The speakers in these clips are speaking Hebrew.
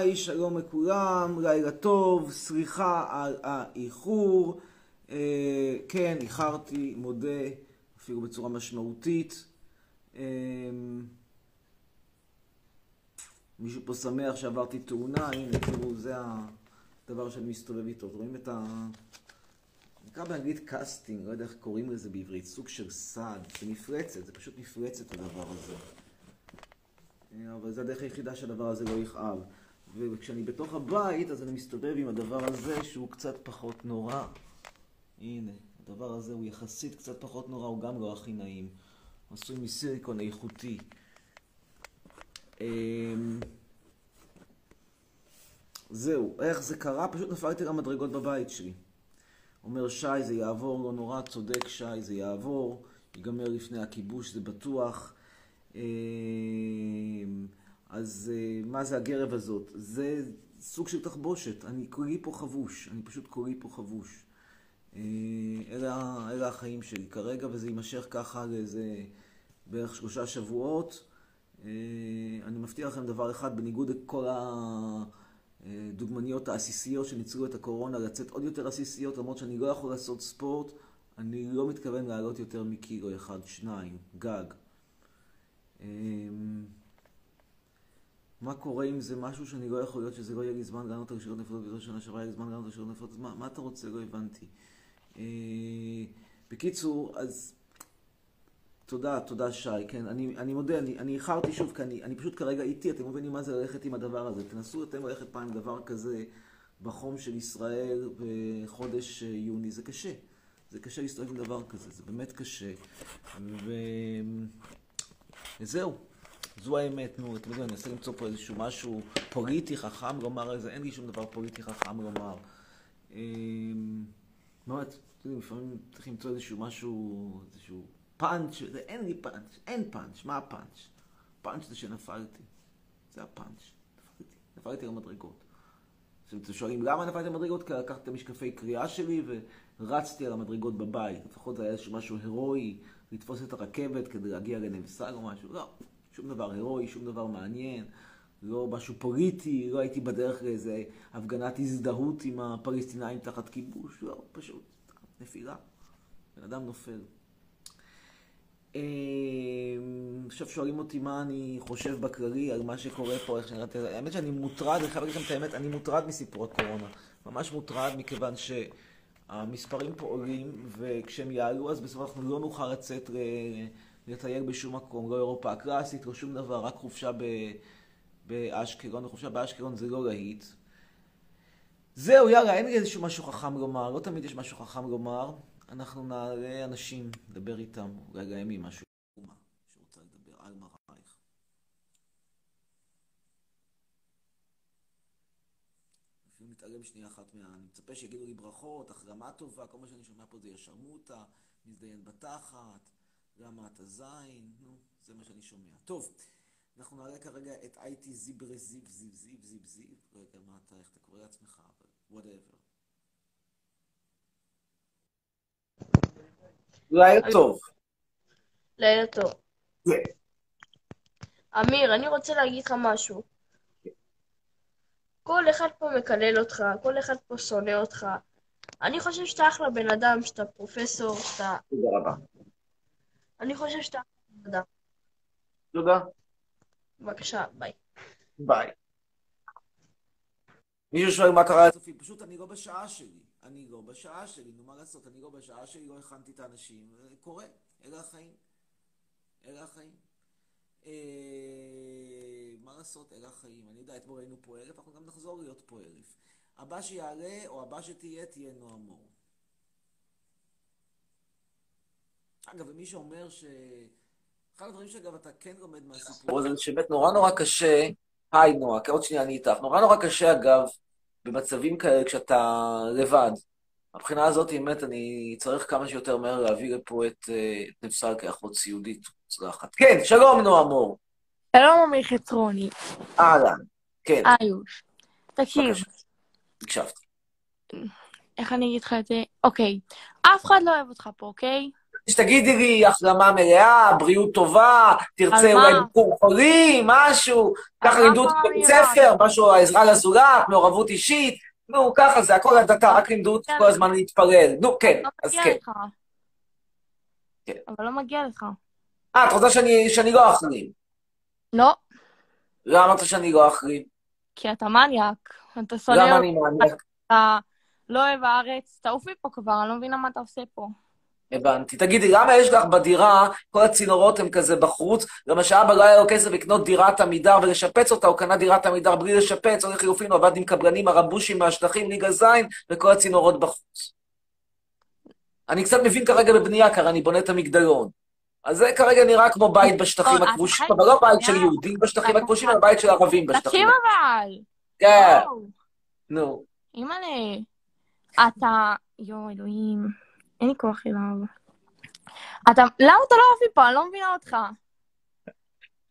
היי, שלום לכולם, לילה טוב, סליחה על האיחור. אה, כן, איחרתי, מודה, אפילו בצורה משמעותית. אה, מישהו פה שמח שעברתי תאונה, הנה, תראו, זה הדבר שאני מסתובב איתו. רואים את ה... נקרא באנגלית casting, לא יודע איך קוראים לזה בעברית, סוג של סד, זה מפרצת, זה פשוט מפרצת הדבר הזה. אה, אבל זה הדרך היחידה שהדבר הזה לא יכאב. וכשאני בתוך הבית, אז אני מסתובב עם הדבר הזה שהוא קצת פחות נורא. הנה, הדבר הזה הוא יחסית קצת פחות נורא, הוא גם לא הכי נעים. הוא עשוי מסיליקון איכותי. אמ, זהו, איך זה קרה? פשוט נפלתי למדרגות בבית שלי. אומר שי, זה יעבור, לא נורא, צודק שי, זה יעבור, ייגמר לפני הכיבוש, זה בטוח. אז אה, מה זה הגרב הזאת? זה סוג של תחבושת, אני כולי פה חבוש, אני פשוט כולי פה חבוש. אה, אלה, אלה החיים שלי כרגע, וזה יימשך ככה לאיזה בערך שלושה שבועות. אה, אני מבטיח לכם דבר אחד, בניגוד לכל הדוגמניות העסיסיות שניצלו את הקורונה, לצאת עוד יותר עסיסיות, למרות שאני לא יכול לעשות ספורט, אני לא מתכוון לעלות יותר מקילו אחד, שניים, גג. מה קורה אם זה משהו שאני לא יכול להיות, שזה לא יהיה לי זמן לענות על שאלות נפלות, וזו שנה שעברה יהיה לי זמן לענות על שאלות אז מה, מה אתה רוצה? לא הבנתי. אה, בקיצור, אז תודה, תודה שי, כן, אני, אני מודה, אני, אני איחרתי שוב, כי אני, אני פשוט כרגע איתי, אתם מבינים מה זה ללכת עם הדבר הזה. תנסו אתם ללכת פעם עם דבר כזה בחום של ישראל בחודש יוני, זה קשה. זה קשה להסתובב עם דבר כזה, זה באמת קשה. ו... וזהו. זו האמת, נו, אתם יודעים, אני אנסה למצוא פה איזשהו משהו פוליטי חכם לומר על זה, אין לי שום דבר פוליטי חכם לומר. אמ, באמת, לפעמים צריך למצוא איזשהו משהו, איזשהו פאנץ', אין לי פאנץ', אין פאנץ', מה הפאנץ'? פאנץ' זה שנפלתי, זה הפאנץ', נפלתי, נפלתי למדרגות. אתם שואלים למה נפלתי למדרגות? כי לקחתי את המשקפי קריאה שלי ורצתי על המדרגות בבית. לפחות זה היה איזשהו משהו הירואי, לתפוס את הרכבת כדי להגיע לנבסג או משהו, לא. שום דבר הירואי, שום דבר מעניין, לא משהו פוליטי, לא הייתי בדרך לאיזה הפגנת הזדהות עם הפלסטינאים תחת כיבוש, לא, פשוט נפילה. בן אדם נופל. אמ, עכשיו שואלים אותי מה אני חושב בכללי על מה שקורה פה, איך שנראית... האמת שאני מוטרד, אני חייב להגיד לכם את האמת, אני מוטרד מסיפור הקורונה. ממש מוטרד מכיוון שהמספרים פה עולים, וכשהם יעלו אז בסופו אנחנו לא נוכל לצאת לטייל בשום מקום, לא אירופה הקלאסית, לא שום דבר, רק חופשה ב... באשקלון, וחופשה באשקלון זה לא להיט. זהו, יאללה, אין לי איזשהו משהו חכם לומר, לא תמיד יש משהו חכם לומר. אנחנו נעלה אנשים, נדבר איתם, אולי גם עם משהו. מתעלם שנייה אחת מה... אני מצפה שיגידו לי ברכות, החרמה טובה, כל מה שאני שומע פה זה ישרמוטה, מזדיין בתחת. רמת הזין, נו, זה מה שאני שומע. טוב, אנחנו נעלה כרגע את הייטי זיברה זיב זיב זיב זיב זיב, לא יודע מה אתה, איך אתה קורא לעצמך, אבל whatever. לילה טוב. לילה טוב. אמיר, אני רוצה להגיד לך משהו. כל אחד פה מקלל אותך, כל אחד פה שונא אותך. אני חושב שאתה אחלה בן אדם, שאתה פרופסור, שאתה... תודה רבה. אני חושב שאתה... תודה. תודה. בבקשה, ביי. ביי. מישהו שואל מה קרה לצופים, פשוט אני לא בשעה שלי. אני לא בשעה שלי, נו מה לעשות, אני לא בשעה שלי, לא הכנתי את האנשים. קורה, אלה החיים. אלה החיים. אה, מה לעשות, אלה החיים. אני יודע, אתמול היינו פה אלף, אנחנו גם נחזור להיות פה אלף. הבא שיעלה, או הבא שתהיה, תהיה נועה מור. אגב, ומי שאומר ש... אחד הדברים שאגב אתה כן לומד מהסיפור הזה, שבאמת נורא נורא קשה, היי נועה, עוד שנייה אני איתך, נורא נורא קשה אגב, במצבים כאלה כשאתה לבד. מבחינה הזאת, באמת, אני צריך כמה שיותר מהר להביא לפה את, אה, את נפסל כאחות סיעודית מוצלחת. כן, שלום נועה מור. שלום אמיר חצרוני. אהלן, כן. איוש. תקשיב. הקשבתי. איך אני אגיד לך את זה? אוקיי. אף אחד לא אוהב אותך פה, אוקיי? שתגידי לי החלמה מלאה, בריאות טובה, תרצה אולי? ביקור חולים, משהו, ככה לימדו אותי בבית? ספר, משהו, עזרה לזולת, מעורבות אישית, נו, ככה זה, הכל הדתה, רק לימדו אותי כל הזמן להתפלל. נו, כן, לא אז כן. כן. אבל לא מגיע לך. אה, את רוצה שאני לא אחרים? לא, למה אמרת שאני לא אחרים? כי אתה מניאק. אתה שונא למה אני מניאק? אתה לא אוהב הארץ. תעוף מפה כבר, אני לא מבינה מה אתה עושה פה. הבנתי. תגידי, למה יש לך בדירה, כל הצינורות הם כזה בחוץ, למה שאבא לא היה לו כסף לקנות דירת עמידר ולשפץ אותה, הוא קנה דירת עמידר בלי לשפץ, או לחילופין, הוא עבד עם קבלנים הרבושים מהשטחים, ליגה ז', וכל הצינורות בחוץ. אני קצת מבין כרגע בבנייה, כי אני בונה את המגדלון. אז זה כרגע נראה כמו בית בשטחים הכבושים, אבל לא בית של יהודים בשטחים הכבושים, אלא בית של ערבים בשטחים. תקשיב אבל! כן, נו. אימא'לה. אתה... יואו, אלוהים. אין לי כוח אליו. אתה... למה אתה לא עוף מפה? אני לא מבינה אותך.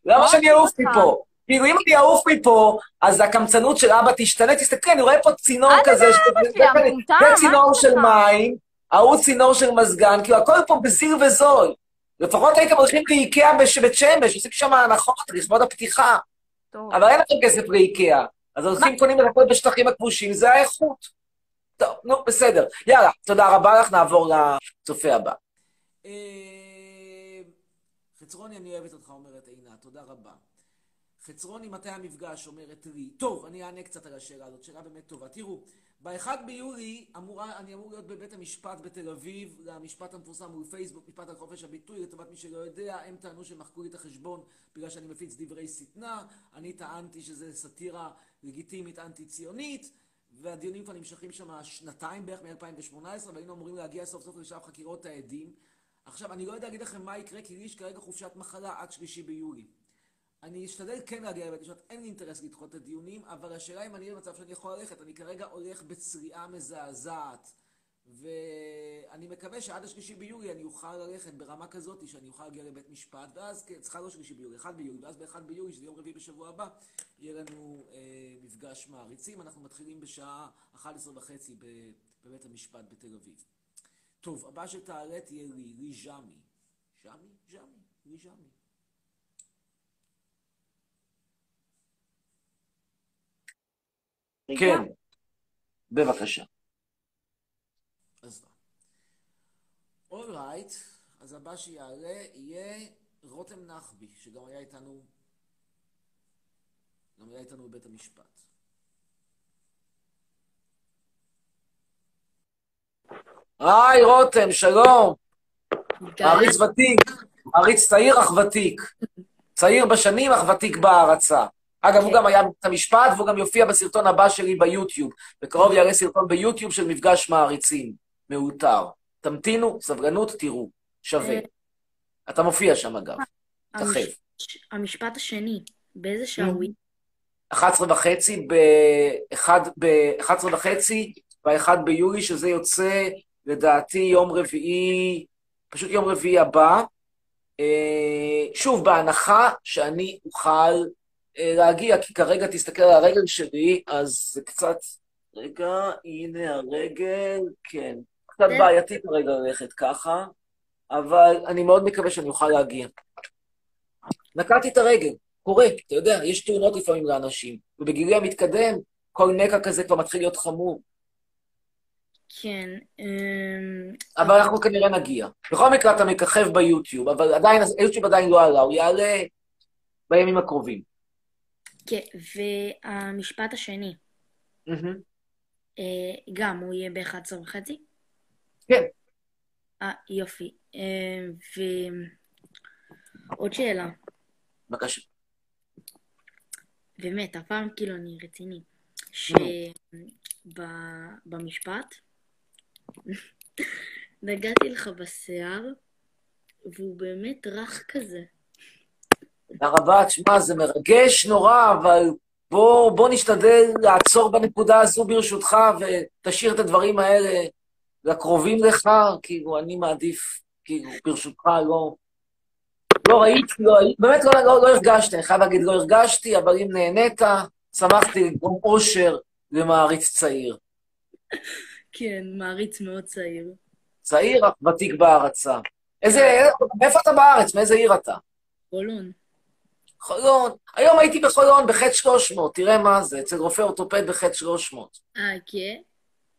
למה לא שאני אעוף. מפה? כאילו, אם אני אעוף מפה, אז הקמצנות של אבא תשתנה. תסתכלי, אני רואה פה צינור אל כזה, תדבר ש- אבא שלי, זה- המטומטם, זה צינור של? מים, ההוא צינור של מזגן, כאילו, הכל פה בזיר וזול. לפחות הייתם הולכים לאיקאה בבית שמש, עושים שם הנחות לכבוד הפתיחה, טוב. אבל אין לכם כסף לאיקאה. אז הולכים קונים את הכל בשטחים הכבושים, זה האיכות. טוב, נו, בסדר. יאללה, תודה רבה לך, נעבור לצופה הבא. חצרוני, אני אוהבת אותך, אומרת עינת, תודה רבה. חצרוני, מתי המפגש? אומרת לי. טוב, אני אענה קצת על השאלה הזאת, שאלה באמת טובה. תראו, ב-1 ביולי אמורה, אני אמור להיות בבית המשפט בתל אביב, למשפט המפורסם מול פייסבוק, משפט על חופש הביטוי, לטובת מי שלא יודע, הם טענו שמחקו לי את החשבון בגלל שאני מפיץ דברי שטנה, אני טענתי שזה סאטירה לגיטימית אנטי-ציונית, והדיונים כבר נמשכים שם שנתיים בערך מ-2018, והיינו אמורים להגיע סוף סוף לשלב חקירות העדים. עכשיו, אני לא יודע להגיד לכם מה יקרה, כי לי יש כרגע חופשת מחלה עד שלישי ביולי. אני אשתדל כן להגיע לבית משפט, אין לי אינטרס לדחות את הדיונים, אבל השאלה אם אני במצב שאני יכול ללכת, אני כרגע הולך בצריעה מזעזעת, ואני מקווה שעד השלישי ביולי אני אוכל ללכת ברמה כזאת שאני אוכל להגיע לבית משפט, ואז, כן, צריכה לא שלישי ביולי, אחד ביולי, ואז באחד ביולי, שזה יום רביעי בשבוע הבא, יהיה לנו אה, מפגש מעריצים, אנחנו מתחילים בשעה 11 וחצי בבית המשפט בתל אביב. טוב, הבא שתעלה תהיה לי, לי ז'מי. ז'מי? ז'מי, לי ז'מי. כן, בבקשה. אז אולרייט, אז הבא שיעלה יהיה רותם נחבי, שגם היה איתנו, גם היה איתנו בבית המשפט. היי רותם, שלום. מעריץ ותיק, מעריץ צעיר אך ותיק. צעיר בשנים אך ותיק בהערצה. אגב, הוא גם היה בבית המשפט, והוא גם יופיע בסרטון הבא שלי ביוטיוב. בקרוב יעלה סרטון ביוטיוב של מפגש מעריצים, מאותר. תמתינו, סבלנות, תראו. שווה. אתה מופיע שם, אגב. תכף. המשפט השני, באיזה שעה הוא יהיה? 11 וחצי, ב-11 וחצי, ב-1 ביולי, שזה יוצא, לדעתי, יום רביעי, פשוט יום רביעי הבא. שוב, בהנחה שאני אוכל להגיע, כי כרגע תסתכל על הרגל שלי, אז זה קצת... רגע, הנה הרגל, כן. קצת בעייתי כרגע ללכת ככה, אבל אני מאוד מקווה שאני אוכל להגיע. נקעתי את הרגל, קורה, אתה יודע, יש תאונות לפעמים לאנשים, ובגילי המתקדם, כל נקע כזה כבר מתחיל להיות חמור. כן. אבל אנחנו כנראה נגיע. בכל מקרה אתה מככב ביוטיוב, אבל עדיין, היוטיוב עדיין לא עלה, הוא יעלה בימים הקרובים. כן, והמשפט השני, גם הוא יהיה ב-11 וחצי? כן. אה, יופי. ועוד שאלה. בבקשה. באמת, הפעם כאילו אני רציני. שבמשפט נגעתי לך בשיער, והוא באמת רך כזה. תודה רבה, תשמע, זה מרגש נורא, אבל בוא, בוא נשתדל לעצור בנקודה הזו ברשותך, ותשאיר את הדברים האלה לקרובים לך, כאילו, אני מעדיף, כאילו, ברשותך, לא... לא ראיתי, לא באמת לא, לא, לא הרגשתי, אני חייב להגיד, לא הרגשתי, אבל אם נהנית, שמחתי לגרום אושר למעריץ צעיר. כן, מעריץ מאוד צעיר. צעיר, אך ותיק בהערצה. איזה... מאיפה אתה בארץ? מאיזה עיר אתה? חולון. חולון. היום הייתי בחולון בחטא 300, תראה מה זה, אצל רופא אורתופד בחטא 300. אה, כן?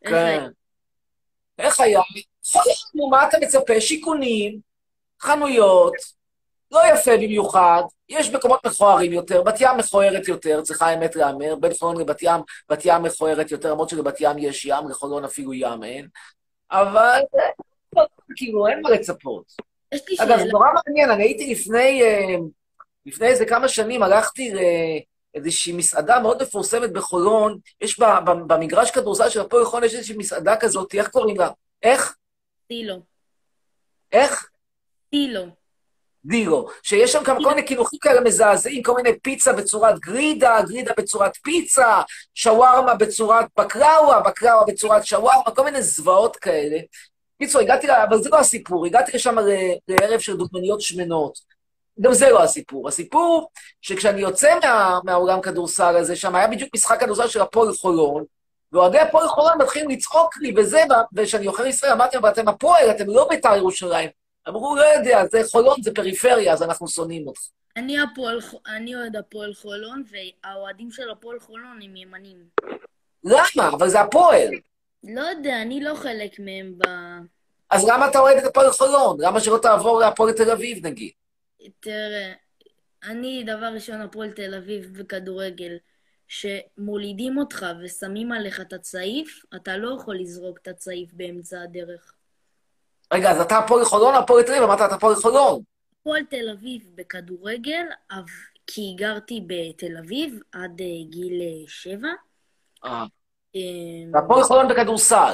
כן. איך היה? חולון, נו, מה אתה מצפה? שיכונים, חנויות, לא יפה במיוחד, יש מקומות מכוערים יותר, בת ים מכוערת יותר, צריכה האמת להיאמר, בין חולון לבת ים, בת ים מכוערת יותר, למרות שלבת ים יש ים, לחולון אפילו ים אין, אבל אה, כאילו, אין מה לצפות. אגב, זה. נורא מעניין, אני הייתי לפני, אה, לפני איזה כמה שנים, הלכתי לאיזושהי מסעדה מאוד מפורסמת בחולון, יש ב- ב- במגרש כדורסל של הפועל חולון, יש איזושהי מסעדה כזאת, איך קוראים לה? איך? טילו. איך? טילו. דירו, שיש שם כמה כל מיני קינוחים כאלה מזעזעים, כל מיני פיצה בצורת גרידה, גרידה בצורת פיצה, שווארמה בצורת בקראווה, בקראווה בצורת שווארמה, כל מיני זוועות כאלה. קיצור, הגעתי, אבל זה לא הסיפור, הגעתי לשם לערב של דוגמניות שמנות. גם זה לא הסיפור. הסיפור שכשאני יוצא מה, מהעולם כדורסל הזה, שם היה בדיוק משחק כדורסל של הפועל חולון, ואוהדי הפועל חולון מתחילים לצעוק לי וזה, וכשאני אוכל ישראל, אמרתי להם, אתם הפועל, אתם לא בית"ר ירושלים. אמרו, לא יודע, זה חולון, זה פריפריה, אז אנחנו שונאים אותך. אני הפועל, אני אוהד הפועל חולון, והאוהדים של הפועל חולון הם ימנים. למה? אבל זה הפועל. לא יודע, אני לא חלק מהם ב... אז למה אתה אוהד את הפועל חולון? למה שלא תעבור להפועל תל אביב, נגיד? תראה, אני, דבר ראשון, הפועל תל אביב בכדורגל, שמולידים אותך ושמים עליך את הצעיף, אתה לא יכול לזרוק את הצעיף באמצע הדרך. רגע, אז אתה הפועל חולון הפועל תל אביב? אמרת אתה הפועל חולון. הפועל תל אביב בכדורגל, כי גרתי בתל אביב עד אה, גיל אה, שבע. אה. אמ, והפועל חולון בכדורסל.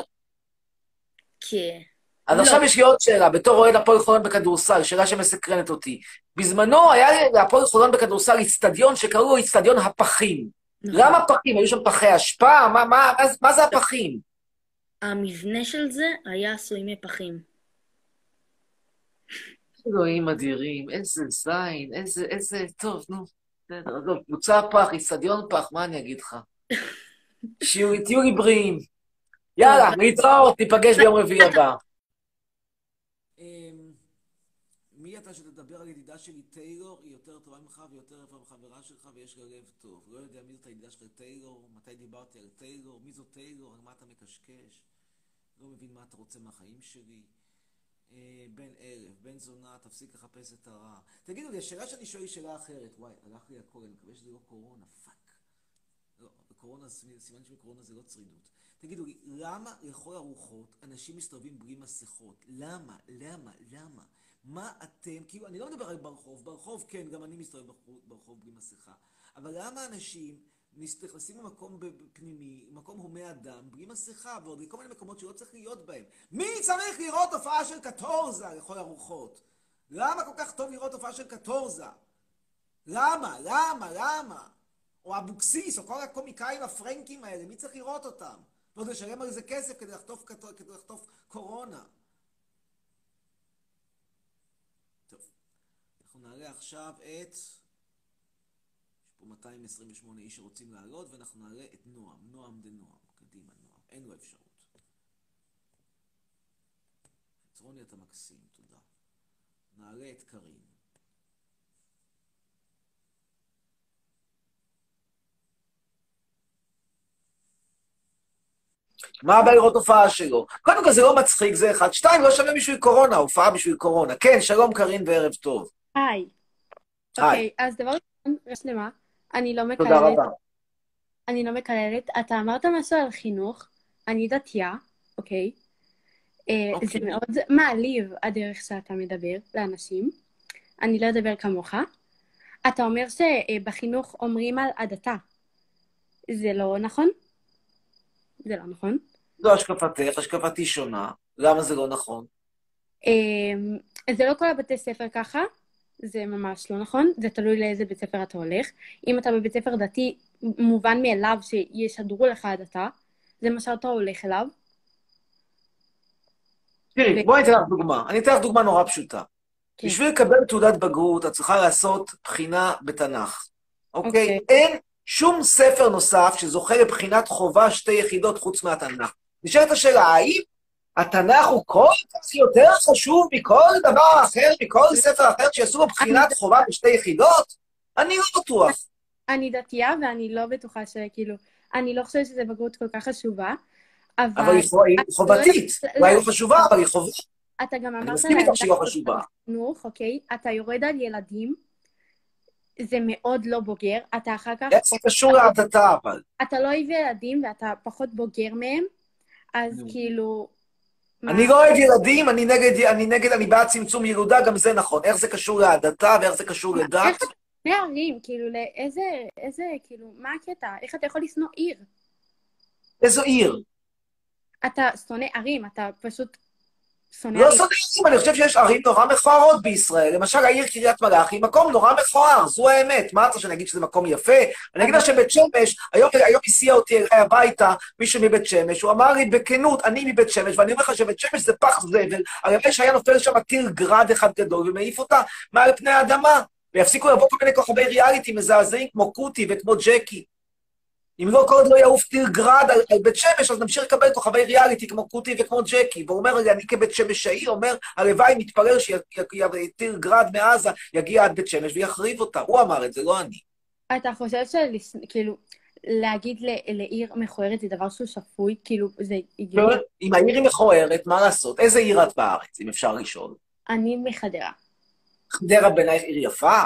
כן. אז לא. עכשיו יש לי עוד שאלה, בתור אוהד הפועל חולון בכדורסל, שאלה שמסקרנת אותי. בזמנו היה להפועל חולון בכדורסל איצטדיון שקראו לו איצטדיון הפחים. נכון. למה פחים? היו שם פחי אשפה? מה, מה, מה, מה זה הפחים? המבנה של זה היה עשוי מפחים. אלוהים אדירים, איזה זין, איזה, איזה, טוב, נו, בסדר, עזוב, קבוצה פח, איצטדיון פח, מה אני אגיד לך? שיהיו תהיו לי בריאים. יאללה, להתראות, ניפגש ביום רביעי הבא. אתה שתדבר על ידידה שלי טיילור, היא יותר טובה ממך ויותר יפה מחברה שלך ויש לה לב טוב. לא יודע מי זאת הידידה שלך טיילור, מתי דיברתי על טיילור, מי זאת טיילור, על מה אתה מקשקש. לא מבין מה אתה רוצה מהחיים שלי. אה, בן ערב, בן זונה, תפסיק לחפש את הרע. תגידו לי, השאלה שאני שואל היא שאלה אחרת. וואי, הלך לי הכל, אני מקווה שזה לא קורונה, fuck. לא, קורונה, סימן שבקורונה זה לא צרידות. תגידו לי, למה לכל הרוחות אנשים מסתובבים בלי מסכות? למה? למה? למה? מה אתם, כאילו, אני לא מדבר על ברחוב, ברחוב כן, גם אני מסתובב ברחוב, בלי מסכה, אבל למה אנשים נכנסים למקום פנימי, מקום הומה אדם, בלי מסכה, ועוד לכל מיני מקומות שלא צריך להיות בהם? מי צריך לראות הופעה של קטורזה לכל הרוחות? למה כל כך טוב לראות הופעה של קטורזה? למה? למה? למה? או אבוקסיס, או כל הקומיקאים הפרנקים האלה, מי צריך לראות אותם? ועוד לשלם על זה כסף כדי לחטוף, כדי לחטוף קורונה. טוב, אנחנו נעלה עכשיו את... יש פה 228 איש שרוצים לעלות, ואנחנו נעלה את נועם, נועם דה נועם. קדימה, נועם. אין לו אפשרות. חצרוני אתה מקסים, תודה. נעלה את קארין. מה הבעיה לראות הופעה שלו? קודם כל זה לא מצחיק, זה אחד. שתיים, לא שווה בשביל קורונה, הופעה בשביל קורונה. כן, שלום קארין וערב טוב. היי. אוקיי, אז דבר ראשון, שלמה, אני לא תודה מקללת, רבה. אני לא מקללת. אתה אמרת משהו על חינוך, אני דתייה, אוקיי? אה, אוקיי. זה מאוד מעליב הדרך שאתה מדבר לאנשים. אני לא אדבר כמוך. אתה אומר שבחינוך אומרים על הדתה. זה לא נכון? זה לא נכון. זו השקפתך, השקפתי שונה. למה זה לא נכון? אה, זה לא כל הבתי ספר ככה, זה ממש לא נכון, זה תלוי לאיזה בית ספר אתה הולך. אם אתה בבית ספר דתי, מובן מאליו שישדרו לך הדתה, זה מה שאתה הולך אליו. תראי, ו- בואי אתן לך דוגמה. אני אתן לך דוגמה נורא פשוטה. כן. בשביל לקבל תעודת בגרות, את צריכה לעשות בחינה בתנ"ך, אוקיי? אוקיי. אין שום ספר נוסף שזוכה לבחינת חובה שתי יחידות חוץ מהתנ"ך. נשאלת השאלה, האם התנ"ך הוא כל כך יותר חשוב מכל דבר אחר, מכל ספר אחר שיעשו בו בחינת חובה בשתי יחידות? אני לא בטוח. אני דתייה ואני לא בטוחה שכאילו, אני לא חושבת שזו בגרות כל כך חשובה, אבל... אבל היא חו- היא חובתית. לא- אולי היא לא חשובה, אבל היא חובה. אתה גם אמרת מסכים איתך שהיא לא חשובה. בחינוך, אוקיי? אתה יורד על ילדים, זה מאוד לא בוגר, אתה אחר כך... זה קשור להדתה, אבל? אתה לא אוהב ילדים ואתה פחות בוגר מהם, אז. כאילו... אני לא אוהב ילדים, אני נגד, אני נגד, אני בעד צמצום ילודה, גם זה נכון. איך זה קשור להדתה ואיך זה קשור לדת? איך אתה שונא ערים? כאילו, לאיזה... איזה... כאילו, מה הקטע? איך אתה יכול לשנוא עיר? איזו עיר? אתה שונא ערים, אתה פשוט שונא לא ערים. סודקים, אני חושב שיש ערים נורא מכוערות בישראל. למשל, העיר קריית מלאכי, מקום נורא מכוער, זו האמת. מה אתה שאני אגיד שזה מקום יפה? אני אגיד לך שבית שמש, היום היום הסיע אותי אליי הביתה מישהו מבית שמש, הוא אמר לי בכנות, אני מבית שמש, ואני אומר לך שבית שמש זה פח זבל, הלוואי שהיה נופל שם טיל גראד אחד גדול ומעיף אותה מעל פני האדמה, ויפסיקו לבוא כל מיני כוכבי ריאליטי מזעזעים כמו קוטי וכמו ג'קי. אם לא, כל עוד לא יעוף טיל גראד על, על בית שמש, אז נמשיך לקבל כוכבי ריאליטי כמו קוטי וכמו ג'קי. והוא אומר אני כבית שמשאי, אומר, הלוואי מתפלל שטיל גראד מעזה יגיע עד בית שמש ויחריב אותה. הוא אמר את זה, לא אני. אתה חושב שכאילו, להגיד ל- לעיר מכוערת זה דבר שהוא שפוי? כאילו, זה הגיוני? אם העיר היא מכוערת, מה לעשות? איזה עיר את בארץ, אם אפשר לשאול? אני מחדרה. חדרה בעינייך עיר יפה?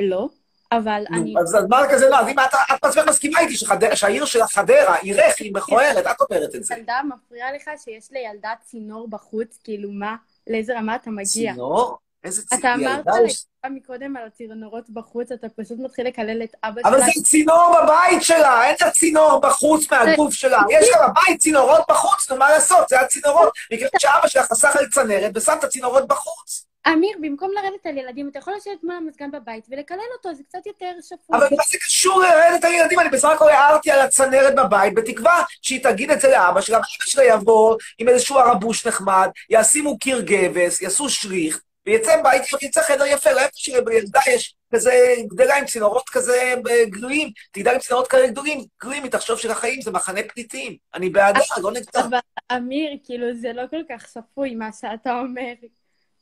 לא, אבל אני... אז מה כזה לא? אז אם את בעצמך מסכימה איתי שהעיר של חדרה, עירך היא מכוערת, את אומרת את זה. ילדה מפריע לך שיש לילדה צינור בחוץ, כאילו מה? לאיזה רמה אתה מגיע? צינור? איזה צינור? אתה אמרת יש- מקודם על הצינורות בחוץ, אתה פשוט מתחיל לקלל את אבא אבל שלה. זה צינור בבית שלה, אין לה צינור בחוץ מהגוף שלה. יש לה בבית צינורות בחוץ, נו, מה לעשות? זה הצינורות. מכיוון שאבא שלה חסך על צנרת ושם את הצינורות בחוץ. אמיר, במקום לרדת על ילדים, אתה יכול לשבת מול המזגן בבית ולקלל אותו, זה קצת יותר שפוי. אבל מה זה קשור לרדת על ילדים? אני בסך הכל הערתי על הצנרת בבית, בתקווה שהיא תגיד את זה לאבא שלה, ואבא שלה יבוא עם איזשהו ערבוש נחמד, ישימו קיר גבס, יעשו שריך, ויצא בית, יצא חדר יפה, לא איפה שלילדה יש כזה, גדלה עם צינורות כזה אה, גלויים, תגדל עם צינורות כאלה גדולים, גלויים, היא תחשוב שלחיים זה מחנה פליטים. אני בעדה, לא נגדה. אבל אמיר, כאילו, זה לא כל כך שפוי מה שאתה אומר.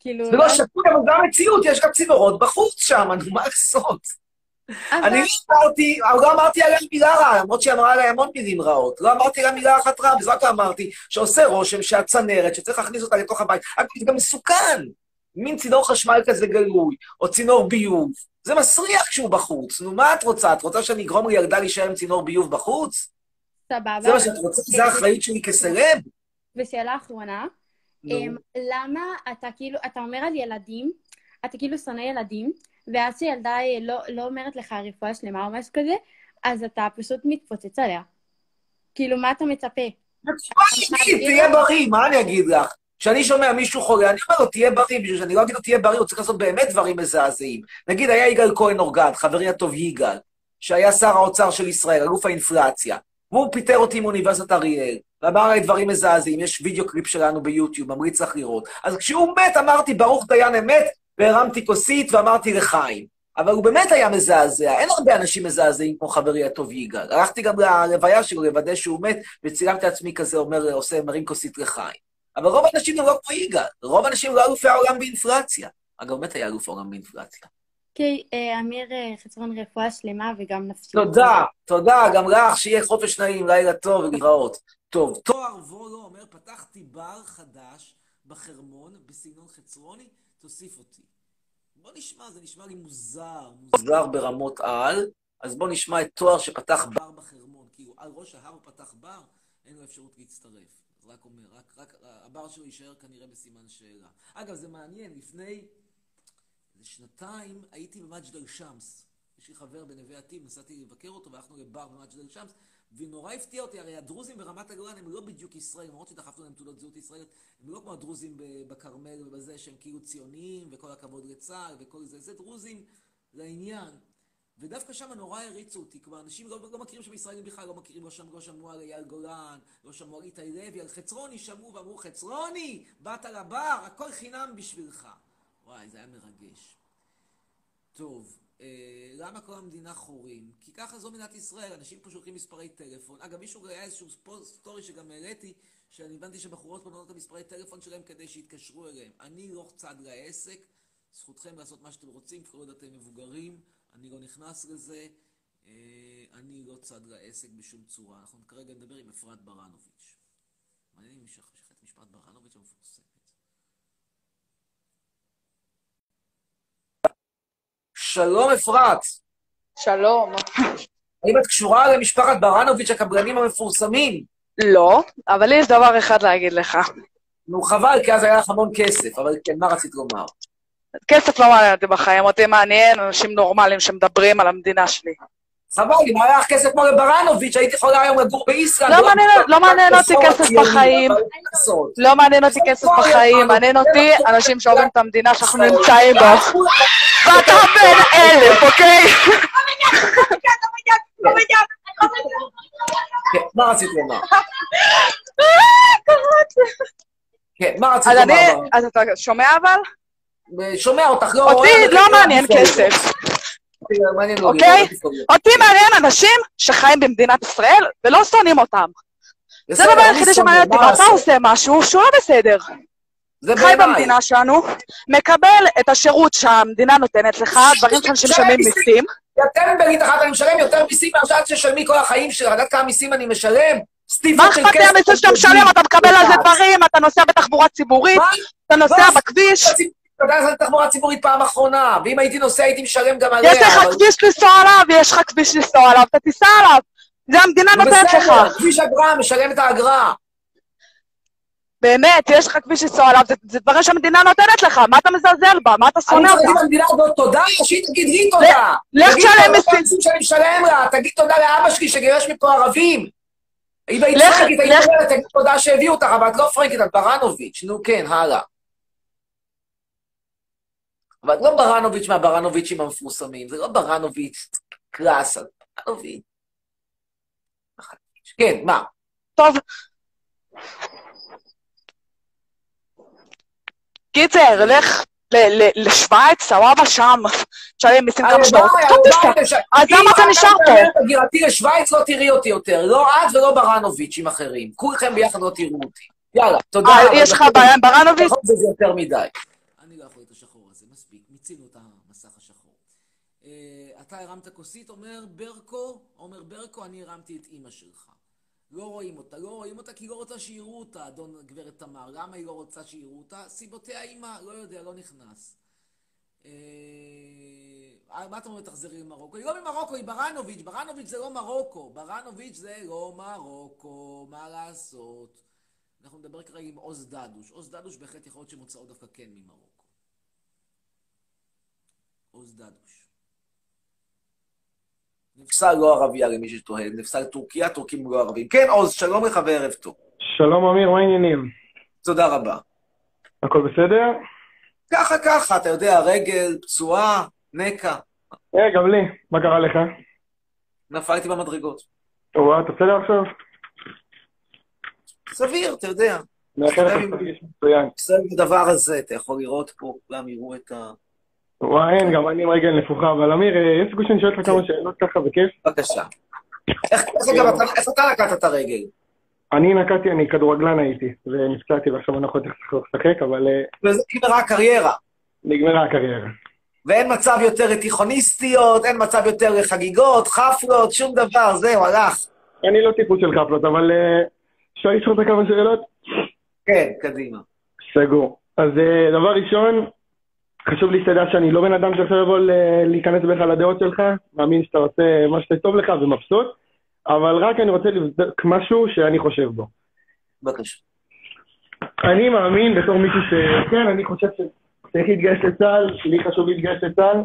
כאילו... זה לא שפוי, אבל זה המציאות, יש גם צינורות בחוץ שם, נו, מה לעשות? אני לא אמרתי, לא אמרתי עליה מילה רעה, למרות שהיא אמרה עליה המון מילים רעות. לא אמרתי עליה מילה אחת רעה, רק אמרתי שעושה רושם שהצנרת, שצריך להכניס אותה לתוך הבית, זה גם מסוכן. מין צינור חשמל כזה גלוי, או צינור ביוב. זה מסריח כשהוא בחוץ. נו, מה את רוצה? את רוצה שאני אגרום לילדה להישאר עם צינור ביוב בחוץ? סבבה. זה מה שאת רוצה? זה האחריות שלי כסלב? ושאלה אחרונה, למה אתה כאילו, אתה אומר על ילדים, אתה כאילו שונא ילדים, ואז שילדה אה, לא, לא אומרת לך רפואה שלמה או משהו כזה, אז אתה פשוט מתפוצץ עליה. כאילו, מה אתה מצפה? אגיד? תהיה בריא, מה אני אגיד לך? כשאני שומע מישהו חולה, אני אומר לו, תהיה בריא, בשביל שאני לא אגיד לו, תהיה בריא, הוא צריך לעשות באמת דברים מזעזעים. נגיד, היה יגאל כהן אורגד, חברי הטוב יגאל, שהיה שר האוצר של ישראל, אלוף האינפלציה, והוא פיטר אותי מאוניברסיטת אריאל, ואמר לי דברים מזעזעים, יש וידאו קליפ שלנו ביוטיוב, ממליץ לך לראות. אז כשהוא מת, אמרתי, ברוך דיין אמת, והרמתי כוסית ואמרתי לחיים. אבל הוא באמת היה מזעזע, אין הרבה אנשים מזעזעים כמו חברי הטוב יגאל. הלכתי גם ללוויה שלו לוודא שהוא מת, וצילמתי עצמי כזה, אומר, עושה, מרים כוסית לחיים. אבל רוב האנשים הם לא כמו יגאל, רוב האנשים לא אלופי העולם באינפלציה. אגב, באמת היה אלוף העולם באינפלציה. אוקיי, אה, אמיר אה, חצרון, רפואה שלמה וגם נפשית. תודה, תודה, גם לך, שיהיה חופש נעים, לילה טוב ולהתראות. טוב, תואר וולו אומר, פתחתי בר חדש בחרמון, בסגנון חצרוני, תוסיף אותי. בוא נשמע, זה נשמע לי מוזר, מוזר. ברמות על, אז בואו נשמע את תואר שפתח בר. בחרמון, כאילו על ראש ההר הוא פתח בר, אין לו אפשרות להצטרף. אז רק אומר, רק, רק הבר שלו יישאר כנראה בסימן שאלה. אגב, זה מעניין, לפני שנתיים הייתי במג'דל שמס. יש לי חבר בנווה עתיד, נסעתי לבקר אותו, והלכנו לבר במג'דל שמס, ונורא הפתיע אותי, הרי הדרוזים ברמת הגולן הם לא בדיוק ישראל, למרות שדחפנו להם תעודות זהות ישראלית, הם לא כמו הדרוזים בכרמל ובזה, שהם כאילו ציוניים, וכל הכבוד לצה"ל, וכל זה, זה דרוזים לעניין. ודווקא שם נורא הריצו אותי, כבר אנשים לא, לא מכירים שם ישראלים בכלל, לא מכירים, לא, שמ, לא שמעו על אייל גולן, לא שמעו על איתי לוי, על חצרוני שמעו ואמרו, חצרוני, באת לבר, הכל חינם בשבילך. וואי, זה היה מרגש. טוב, למה כל המדינה חורים? כי ככה זו מדינת ישראל, אנשים פה שולחים מספרי טלפון. אגב, מישהו היה איזשהו סטורי שגם העליתי, שאני הבנתי שבחורות בנות את המספרי טלפון שלהם כדי שיתקשרו אליהם. אני לא צד לעסק, זכותכם לעשות מה שאתם רוצים, כל עוד אתם מבוגרים, אני לא נכנס לזה, אה, אני לא צד לעסק בשום צורה. אנחנו כרגע נדבר עם אפרת ברנוביץ'. מעניין אם שחט משפט ברנוביץ' המפורסמת. שלום אפרת. שלום. האם את קשורה למשפחת ברנוביץ' הקבלנים המפורסמים? לא, אבל לי יש דבר אחד להגיד לך. נו, חבל, כי אז היה לך המון כסף, אבל כן, מה רצית לומר? כסף לא מעניין אותי בחיים, אותי מעניין אנשים נורמליים שמדברים על המדינה שלי. חבל, אם היה לך כסף כמו לברנוביץ', הייתי יכולה היום לגור באיסלנד. לא מעניין- לא מעניין אותי כסף בחיים. לא מעניין אותי כסף בחיים, מעניין אותי אנשים שאוהבים את המדינה שאנחנו נמצאים בה. ואתה בן אלף, אוקיי? מה רצית לומר? כן, מה רצית לומר? אז אתה שומע אבל? שומע אותך, לא... אותי לא מעניין כסף. אוקיי? אותי מעניין אנשים שחיים במדינת ישראל ולא שונאים אותם. זה הדבר היחידי שמעניין אותי, ואתה? עושה משהו שהוא לא בסדר. זה חי. במדינה שלנו, מקבל את השירות שהמדינה נותנת לך, דברים שאנשים משלמים מיסים. אתם ברית אחת, אני משלם יותר מיסים מאשר את תשלמי כל החיים שלך. יודעת כמה מיסים אני משלם? מה אכפת לי. המיסים שאתה משלם? אתה מקבל על זה דברים, אתה נוסע בתחבורה ציבורית? אתה נוסע? בכביש, אתה יודע, זה תחבורה ציבורית פעם אחרונה, ואם הייתי נוסע הייתי משלם גם עליה. יש לך כביש לנסוע עליו, יש לך כביש לנסוע עליו, אתה תיסע עליו. זה המדינה נו, נותנת לך. בסדר, כביש אגרה, משלם את האגרה. באמת, יש לך כביש לנסוע עליו, זה- זה דברים שהמדינה נותנת לך, מה אתה מזלזל בה? מה אתה אני שונא צריך להגיד אותה? למדינה הזאת תודה, או שהיא תגיד לי תודה. לך תשלם מיסים. שאני משלם לה, תגיד תודה לאבא שלי שגירש מפה ערבים. אם היית פרנקית, היית אומרת, תגיד תודה שהביאו אותך, אבל את לא פרנקית, את ברנוביץ'. נו כן, הלאה. אבל את לא ברנוביץ' מהברנוביצ'ים המפורסמים, זה לא ברנוביץ' קלאס, ברנוביץ'. כן, מה? טוב. קיצר, לך ל- ל- לשוויץ, סבבה שם, תשלם מיסים כמה שאתה רוצה. טוב, תיסע. הלוואי, הלוואי. אז למה אתה אם נשאר פה? על גירתי לשוויץ, לא תראי אותי יותר. לא את ולא ברנוביץ' עם אחרים. כולכם ביחד לא תראו אותי. יאללה, תודה. אה, יש לך בעיה עם ברנוביץ'? זאת זה יותר מדי. אני לא יכול את השחור הזה, מספיק, מיצינו את המסך השחור. אה, אתה הרמת כוסית, אומר ברקו, אומר ברקו, אני הרמתי את אימא שלך. לא רואים אותה, לא רואים אותה כי היא לא רוצה שיראו אותה, אדון גברת תמר. למה היא לא רוצה שיראו אותה? סיבותיה אימא, לא יודע, לא נכנס. אה, מה אתה אומר, תחזרי למרוקו? היא לא ממרוקו, היא ברנוביץ', ברנוביץ' זה לא מרוקו, ברנוביץ' זה לא מרוקו, מה לעשות? אנחנו נדבר כרגע עם עוז דדוש. עוז דדוש בהחלט יכול להיות שמוצאו דווקא כן ממרוקו. עוז דדוש. נפסל לא ערבייה למי שטוען, נפסל טורקיה, טורקים לא ערבים. כן, עוז, שלום לך וערב טוב. שלום אמיר, מה העניינים? תודה רבה. הכל בסדר? ככה ככה, אתה יודע, רגל, פצועה, נקע. אה, גם לי. מה קרה לך? נפלתי במדרגות. וואה, אתה בסדר עכשיו? סביר, אתה יודע. מאחל לך מצוין. בסדר, הדבר הזה, אתה יכול לראות פה, כולם יראו את ה... וואה, אין, גם אני עם רגל נפוחה, אבל אמיר, אה, יש סיכוי שאני שואל אותך כמה שאלות ככה בכיף? בבקשה. איך, אתה- נקעת את הרגל? אני נקעתי, אני כדורגלן הייתי, ונפצעתי ועכשיו אני לא יכול לשחק, אבל אה, וזה נגמרה הקריירה. נגמרה הקריירה. ואין מצב יותר לתיכוניסטיות, אין מצב יותר לחגיגות, חפלות, שום דבר, זהו, הלך. אני לא טיפוס של חפלות, אבל אה, אפשר לשאול אותך כמה שאלות? כן, קדימה. סגור. אז אה, דבר ראשון, חשוב לי שתדע שאני לא בן אדם שעכשיו יבוא להיכנס בך לדעות שלך, מאמין שאתה עושה מה שטוב לך ומבסוט, אבל רק אני רוצה לבדוק משהו שאני חושב בו. בבקשה. אני מאמין בתור מישהו ש... כן, אני חושב שצריך להתגייס לצה"ל, לי חשוב להתגייס לצה"ל,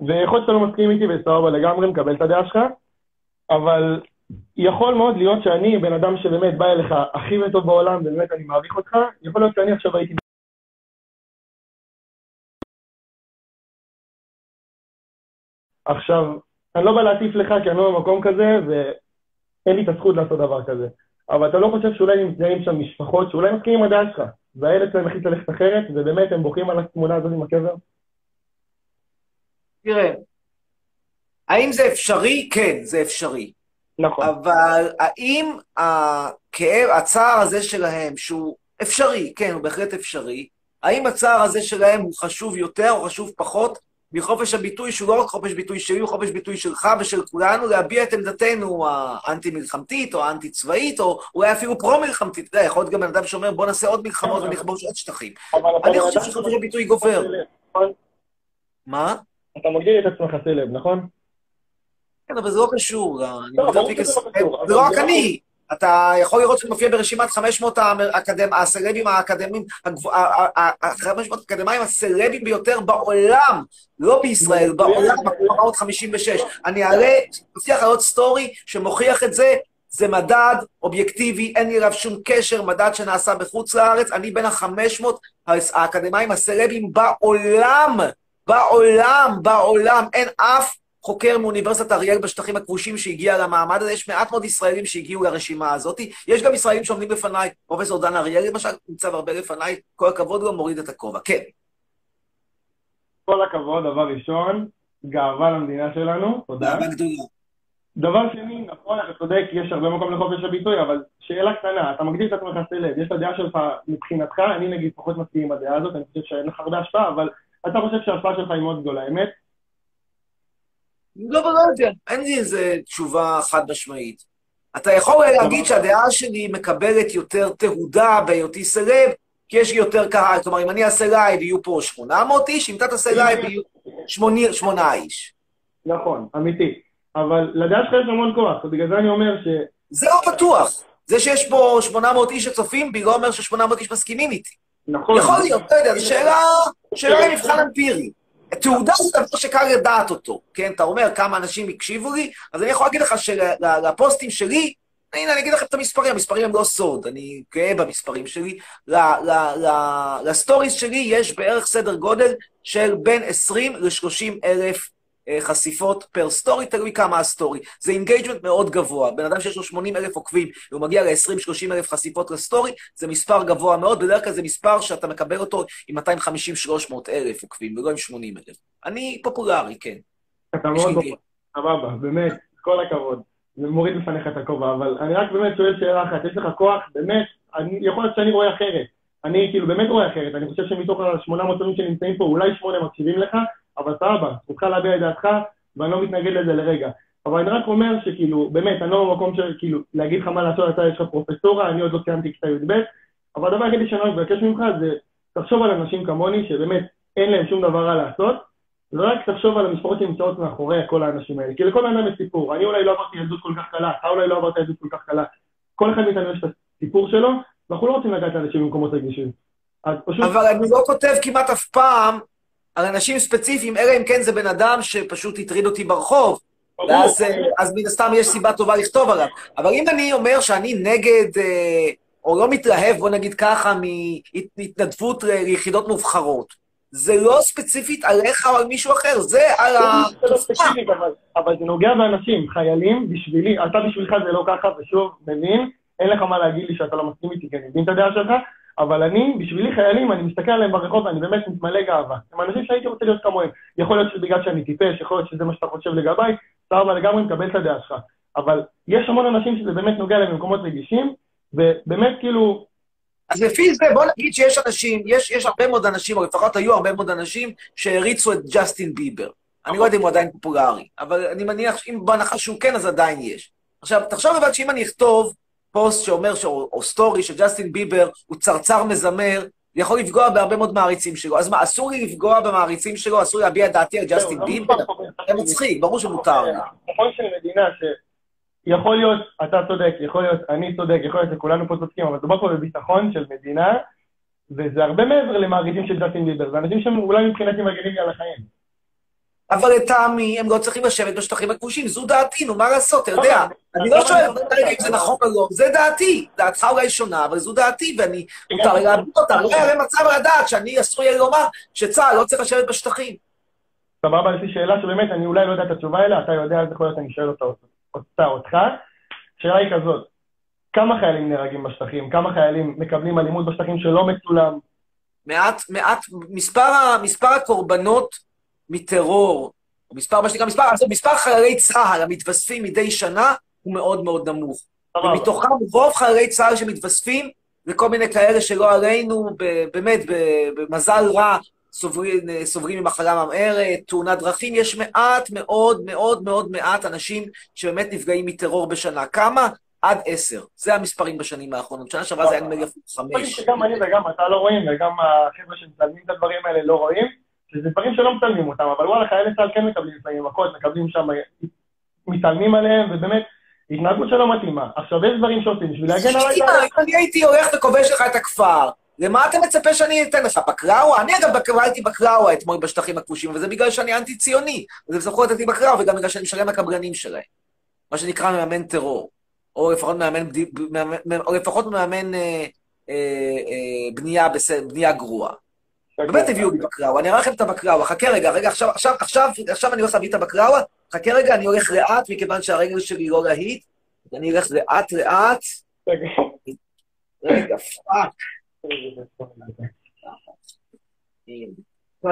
ויכול להיות שאתה לא מסכים איתי וסבבה לגמרי, מקבל את הדעה שלך, אבל יכול מאוד להיות שאני בן אדם שבאמת בא אליך הכי טוב בעולם, ובאמת אני מעריך אותך, יכול להיות שאני עכשיו הייתי... עכשיו, אני לא בא להטיף לך כי אני לא במקום כזה, ואין לי את הזכות לעשות דבר כזה. אבל אתה לא חושב שאולי נמצאים שם משפחות שאולי מסכימים עם הדעה שלך, והילד שלהם החליט ללכת אחרת, ובאמת הם בוכים על התמונה הזאת עם הקבר? תראה, האם זה אפשרי? כן, זה אפשרי. נכון. אבל האם הכאב, הצער הזה שלהם, שהוא אפשרי, כן, הוא בהחלט אפשרי, האם הצער הזה שלהם הוא חשוב יותר או חשוב פחות מחופש הביטוי, שהוא לא רק חופש ביטוי שלי, הוא חופש ביטוי שלך ושל כולנו, להביע את עמדתנו האנטי-מלחמתית או האנטי-צבאית, או אולי אפילו פרו-מלחמתית. אתה יודע, יכול להיות גם בן אדם שאומר, בוא נעשה עוד מלחמות ונכבוש עוד שטחים. אני חושב שחופש הביטוי גובר. נכון? מה? אתה מגדיר את עצמך סלב, נכון? כן, אבל זה לא קשור. לא, לא זה לא רק זה- אני. אתה יכול לראות שזה מופיע ברשימת 500 האקדמ- הסלבים האקדמיים, הגבוה- ה- ה- ה- 500 האקדמאים הסלבים ביותר בעולם, לא בישראל, בעולם, מקום 456. אני אעלה, מבטיח לעלות סטורי שמוכיח את זה, זה מדד אובייקטיבי, אין לי אליו שום קשר, מדד שנעשה בחוץ לארץ, אני בין ה-500 האקדמאים הסלבים בעולם, בעולם, בעולם, אין אף חוקר מאוניברסיטת אריאל בשטחים הכבושים שהגיע למעמד הזה, יש מעט מאוד ישראלים שהגיעו לרשימה הזאת. יש גם ישראלים שעומדים בפניי, פרופסור דן אריאל למשל, נמצא הרבה לפניי, כל הכבוד לו, מוריד את הכובע. כן. כל הכבוד, דבר ראשון, גאווה למדינה שלנו, תודה. גאווה גדולה. דבר שני, נכון, אתה צודק, יש הרבה מקום לחופש הביטוי, אבל שאלה קטנה, אתה מגדיר את עצמך סלב, יש את הדעה שלך מבחינתך, אני נגיד פחות מסכים עם הדעה הזאת, אני חושב שאין לך הרבה השפעה, אבל אתה חושב שההשפעה שלך היא מאוד גדולה, אמת? לא, לא יודע, אין לי איזה תשובה חד משמעית. אתה יכול להגיד שהדעה שלי מקבלת יותר תהודה בהיותי סלב, כי יש לי יותר קהל. כלומר, אם אני אעשה live, יהיו פה 800 איש, אם אתה תעשה live, יהיו 8 איש. נכון, אמיתי. אבל לדעה שלך יש המון כוח, ובגלל זה אני אומר ש... זה לא בטוח. זה שיש פה 800 איש שצופים בי, לא אומר ש-800 איש מסכימים איתי. נכון. יכול להיות, לא יודע, זו שאלה, שאלה למבחן אמפירי. תעודה זה דבר שקל לדעת אותו, כן? אתה אומר כמה אנשים הקשיבו לי, אז אני יכול להגיד לך שלפוסטים שלי, הנה, אני אגיד לכם את המספרים, המספרים הם לא סוד, אני גאה במספרים שלי. ל stories שלי יש בערך סדר גודל של בין 20 ל-30 אלף חשיפות per story, תלוי כמה ה story. זה engagement מאוד גבוה. בן אדם שיש לו 80 אלף עוקבים, והוא מגיע ל-20-30 אלף חשיפות ל story, זה מספר גבוה מאוד, בדרך כלל זה מספר שאתה מקבל אותו עם 250-300 אלף עוקבים, ולא עם 80 אלף. אני פופולרי, כן. אתה מאוד טוב, סבבה, באמת, כל הכבוד. זה מוריד בפניך את הכובע, אבל אני רק באמת שואל שאלה אחת, יש לך כוח, באמת, אני, יכול להיות שאני רואה אחרת. אני כאילו באמת רואה אחרת, אני חושב שמתוך ה-800 שנים שנמצאים פה, אולי שמונה מקשיבים לך, אבל סבבה, זכותך להביע את דעתך, ואני לא מתנגד לזה לרגע. אבל אני רק אומר שכאילו, באמת, אני לא במקום של כאילו, להגיד לך מה לעשות, אתה יש לך פרופסורה, אני עוד לא סיימתי כיתה י"ב, אבל הדבר היחידי שאני מבקש ממך זה, תחשוב על אנשים כמוני, שבאמת אין להם שום דבר רע לעשות, ורק תחשוב על המשפחות שנמצאות מאחורי כל האנשים האלה. כי לכל אדם יש סיפור. אני אולי לא עברתי ילדות כל כך קלה, אתה אולי לא עברת ילדות כל כך קלה. כל אחד מאיתנו יש את הסיפור שלו, ואנחנו לא רוצים לגעת לאנשים במקומות רגישים. אבל אני לא כותב כמעט אף פעם על אנשים ספציפיים, אלא אם כן זה בן אדם שפשוט הטריד אותי ברחוב. ואז אה, אז מן הסתם יש סיבה טובה לכתוב עליו. אבל אם אני אומר שאני נגד, אה, או לא מתלהב, בוא נגיד ככה, מהתנדבות ליחידות מובחרות, זה לא ספציפית עליך או על מישהו אחר, זה על ה... לא אבל, אבל זה נוגע באנשים, חיילים, בשבילי, אתה בשבילך זה לא ככה, ושוב, מבין, אין לך מה להגיד לי שאתה לא מסכים איתי, כי אני מבין את הדעה שלך, אבל אני, בשבילי חיילים, אני מסתכל עליהם ברחוב ואני באמת מתמלא גאווה. הם אנשים שהייתי רוצה להיות כמוהם. יכול להיות שבגלל שאני טיפש, יכול להיות שזה מה שאתה חושב לגביי, סבבה לגמרי, מקבל את הדעה שלך. אבל יש המון אנשים שזה באמת נוגע להם במקומות רגישים, ובאמת כאילו, אז לפי זה, בוא נגיד שיש אנשים, יש, יש הרבה מאוד אנשים, או לפחות היו הרבה מאוד אנשים, שהעריצו את ג'סטין ביבר. אני לא יודע אם הוא עדיין פופולרי, אבל אני מניח שאם בהנחה שהוא כן, אז עדיין יש. עכשיו, תחשוב לבד שאם אני אכתוב פוסט שאומר, ש... או, story שג'סטין ביבר הוא צרצר מזמר, יכול לפגוע בהרבה מאוד מעריצים שלו. אז מה, אסור לי לפגוע במעריצים שלו? אסור לי להביע דעתי על ג'סטין ביבר? זה מצחיק, ברור שמותר לי. נכון של מדינה שיכול להיות, אתה צודק, יכול להיות, אני צודק, יכול להיות שכולנו פה צודקים, אבל מדובר פה בביטחון של מדינה, וזה הרבה מעבר למעריצים של ג'סטין ביבר, זה אנשים שהם אולי מבחינתי מגנים לי על החיים. אבל לטעמי, הם לא צריכים לשבת בשטחים הכבושים, זו דעתי, נו, מה לעשות, אתה יודע. אני לא שואל אם זה נכון או לא, זה דעתי. דעתך אולי שונה, אבל זו דעתי, ואני, מותר לי להביע אותה. לא יעלה מצב לדעת שאני אסור יהיה לומר שצה"ל לא צריך לשבת בשטחים. סבבה, יש לי שאלה שבאמת, אני אולי לא יודע את התשובה אליה, אתה יודע, אז יכול להיות אני שואל אותה אותך. השאלה היא כזאת, כמה חיילים נהרגים בשטחים? כמה חיילים מקבלים אלימות בשטחים שלא מצולם? מעט, מעט, מספר הקורבנות מטרור מספר, מה שנקרא, מספר, מספר חללי צה"ל המתווספים מדי שנה הוא מאוד מאוד נמוך. ומתוכם רוב חללי צה"ל שמתווספים, זה כל מיני כאלה שלא עלינו, באמת, במזל רע, סוברים, סוברים ממחלה ממארת, תאונת דרכים, יש מעט מאוד מאוד מאוד מעט אנשים שבאמת נפגעים מטרור בשנה. כמה? עד עשר. זה המספרים בשנים האחרונות. שנה שעברה זה היה נדמה לי אפילו חמש. גם אני וגם אתה לא רואים, וגם החבר'ה שמצלמים את הדברים האלה לא רואים, שזה דברים שלא מצלמים אותם, אבל וואלה, חיילי צה"ל כן מקבלים לפעמים מכות, מקבלים שם, מצלמים עליהם, ובאמת, התנהגות שלא מתאימה. עכשיו, יש דברים שעושים בשביל להגן על אם אני הייתי הולך וכובש לך את הכפר, למה אתה מצפה שאני אתן לך? בקראווה? אני אגב הייתי בקראווה אתמול בשטחים הכבושים, וזה בגלל שאני אנטי-ציוני. וזה בסמכות אותי בקראווה, וגם בגלל שאני משלם לקבלנים שלהם. מה שנקרא מאמן טרור. או לפחות מאמן, או לפחות מאמן אה, אה, אה, בנייה, בנייה גרועה. באמת הביאו לי בקראווה, אני אראה לכם את הבקראווה, חכה רגע, רגע, עכשיו, עכשיו, עכשיו, עכשיו אני הולך להביא את הבקראווה, חכה רגע, אני הולך לאט, מכיוון שהרגל שלי לא להיט, אני אלך לאט לאט. רגע, fuck.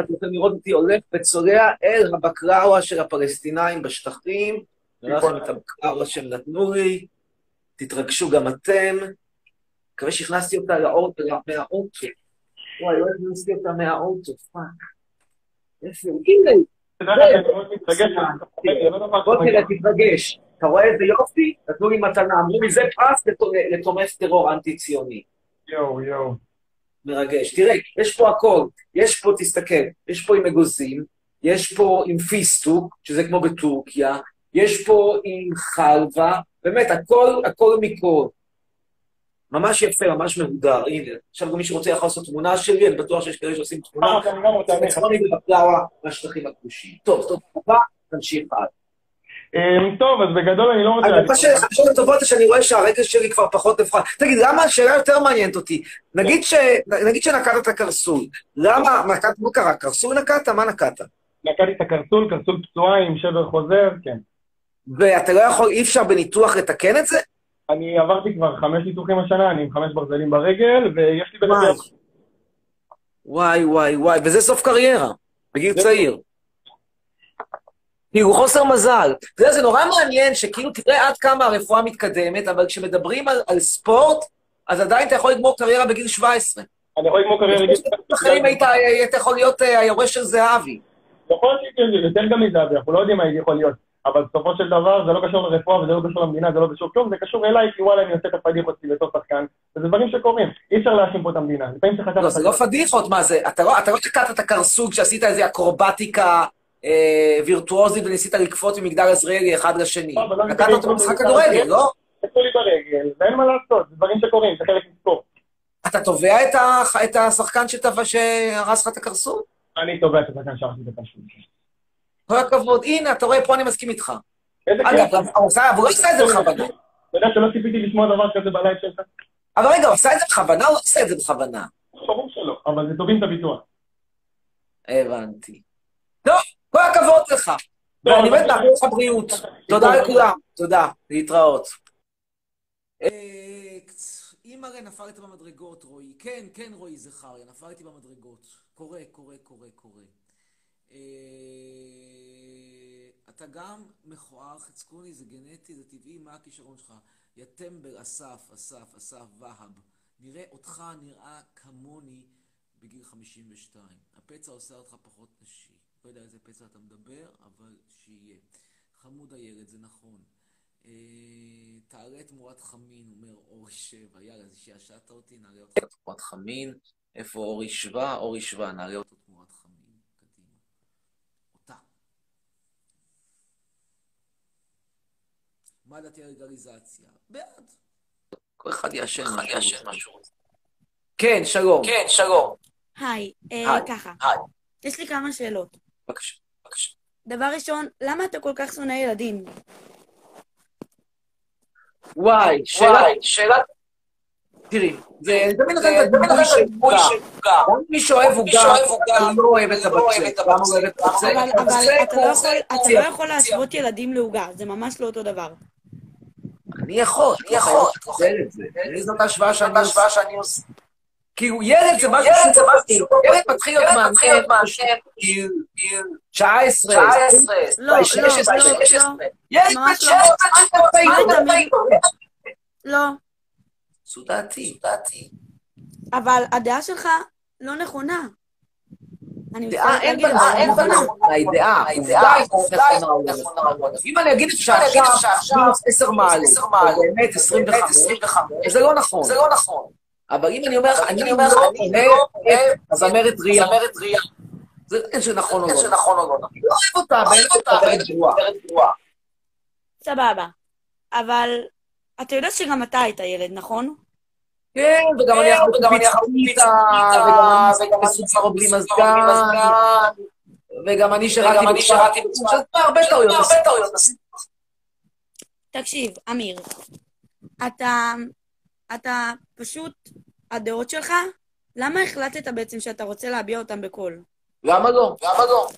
אתם יכולים לראות אותי הולך וצולע אל הבקלאווה של הפלסטינאים בשטחים, נראה לכם את הבקלאווה שהם נתנו לי, תתרגשו גם אתם. מקווה שהכנסתי אותה לאוטו, מהאוטו. וואי, לא הכנסתי אותה מהאוטו, fuck. איפה, הנה. בוא תראה, תתרגש. אתה רואה איזה יופי? נתנו לי מתנה, אמרו לי, זה פרס לתומך טרור אנטי-ציוני. יואו, יואו. מרגש. תראה, יש פה הכל. יש פה, תסתכל, יש פה עם אגוזים, יש פה עם פיסטוק, שזה כמו בטורקיה, יש פה עם חלבה, באמת, הכל, הכל מכל. ממש יפה, ממש מהודר, הנה. עכשיו גם מי שרוצה יכול לעשות תמונה שלי, אני בטוח שיש כאלה שעושים תמונה. צפוני ובפלאווה מהשטחים הכבושים. טוב, טוב, טובה, תמשיך הלאה. טוב, אז בגדול אני לא רוצה... אבל מה שהשאלות הטובות זה שאני רואה שהרגל שלי כבר פחות נבחר. תגיד, למה השאלה יותר מעניינת אותי? נגיד שנקעת את הקרסול, למה, נקעת, מה קרה? קרסול נקעת? מה נקעת? נקעתי את הקרסול, קרסול פצועה עם שבר חוזר, כן. ואתה לא יכול, אי אפשר בניתוח לתקן את זה? אני עברתי כבר חמש ניתוחים השנה, אני עם חמש ברזלים ברגל, ויש לי ברגל... וואי, וואי, וואי, וזה סוף קריירה, בגיל צעיר. כאילו, חוסר מזל. אתה יודע, זה נורא מעניין שכאילו, תראה עד כמה הרפואה מתקדמת, אבל כשמדברים על, על ספורט, אז עדיין אתה יכול לגמור קריירה בגיל 17. אני יכול לגמור קריירה בגיל 17. בחיים היית יכול להיות היורש של זהבי. יכול להיות יותר גם מזהבי, אנחנו לא יודעים מה יכול להיות. אבל בסופו של דבר זה לא קשור לרפואה וזה לא קשור למדינה, זה לא קשור כלום, זה קשור אליי, כי וואלה, אני עושה את הפדיחות שלי בתור שחקן, וזה דברים שקורים, אי אפשר להאשים פה את המדינה. לא, זה לא פדיחות, מה זה? אתה לא שקעת את הקרסוג שעשית איזה אקרובטיקה וירטואוזית וניסית לקפוץ ממגדל עזריאלי אחד לשני. לקעת אותו במשחק כדורגל, לא? קפצו לי ברגל, ואין מה לעשות, זה דברים שקורים, זה חלק מספורט. אתה תובע את השחקן שהרס לך את הקרסוג? אני תובע את השחקן שהרס לי את הקרסוג. כל הכבוד, הנה, אתה רואה, פה אני מסכים איתך. אגב, הוא לא עושה את זה בכוונה. אתה יודע שלא ציפיתי לשמוע דבר כזה בלייב שלך? אבל רגע, הוא עושה את זה בכוונה או לא עושה את זה בכוונה? ברור שלא, אבל זה תובעים את הביטוח. הבנתי. טוב, כל הכבוד לך. ואני באמת מאחל לך בריאות. תודה לכולם. תודה, להתראות. אם הרי נפלת במדרגות, רועי. כן, כן, רועי זכריה, נפלתי במדרגות. קורה, קורה, קורה, קורה. אתה גם מכוער, חצקוני, זה גנטי, זה טבעי, מה הכישרון שלך? יא טמבל, אסף, אסף, אסף, והב. נראה אותך נראה כמוני בגיל 52. הפצע עושה אותך פחות נשי. לא יודע איזה פצע אתה מדבר, אבל שיהיה. חמוד הילד, זה נכון. תעלה תמורת חמין, אומר אורי שבע. יאללה, זה שישעת אותי, נעלה אותך תמורת חמין. איפה אורי שווה? אורי שווה, נעלה אותו תמורת חמין. קדימה. אותה. מה דעתי על לגליזציה? בעד. כל אחד יעשן משהו. כן, שלום. כן, שלום. היי, ככה. היי. יש לי כמה שאלות. בבקשה, בבקשה. דבר ראשון, למה אתה כל כך שונא ילדים? וואי, שאלה, שאלה... תראי, זה תמיד נותן את הדימוי של עוגה. גם מי שאוהב עוגה, לא אוהב את אוהב את הבצק? אבל אתה לא יכול להשוות ילדים לעוגה, זה ממש לא אותו דבר. אני יכול, אני יכול, זה. זאת ההשוואה שאני עושה. כאילו, ילד זה משהו שהוא מתחיל. ילד מתחיל להיות מעניין, גיל 19, לא, לא, 16, לא, 16. לא. ילד בן לא. 16, מה אתה מבין? לא. זו דעתי, דעתי. אבל הדעה שלך לא נכונה. אין להגיד, בה אבל היא נכונה. או לא נכונה. אם אני אגיד שעכשיו מינוס 10 מעלות, זה באמת 25, זה לא נכון. זה לא נכון. אבל אם אני אומר לך, אני אומר לך, אני לא אוהב הזמרת ריה. זה אין שנכון או לא. נכון. אני לא אוהב אותה, באמת אותה, באמת גרועה. סבבה. אבל אתה יודע שגם אתה היית ילד, נכון? כן, וגם אני יכול פיצה, וגם אני מסופר בלי מזגן, וגם אני שירתי בצורה, הרבה טעויות. תקשיב, אמיר, אתה, אתה פשוט, הדעות שלך, למה החלטת בעצם שאתה רוצה להביע אותן בקול? למה לא? למה לא?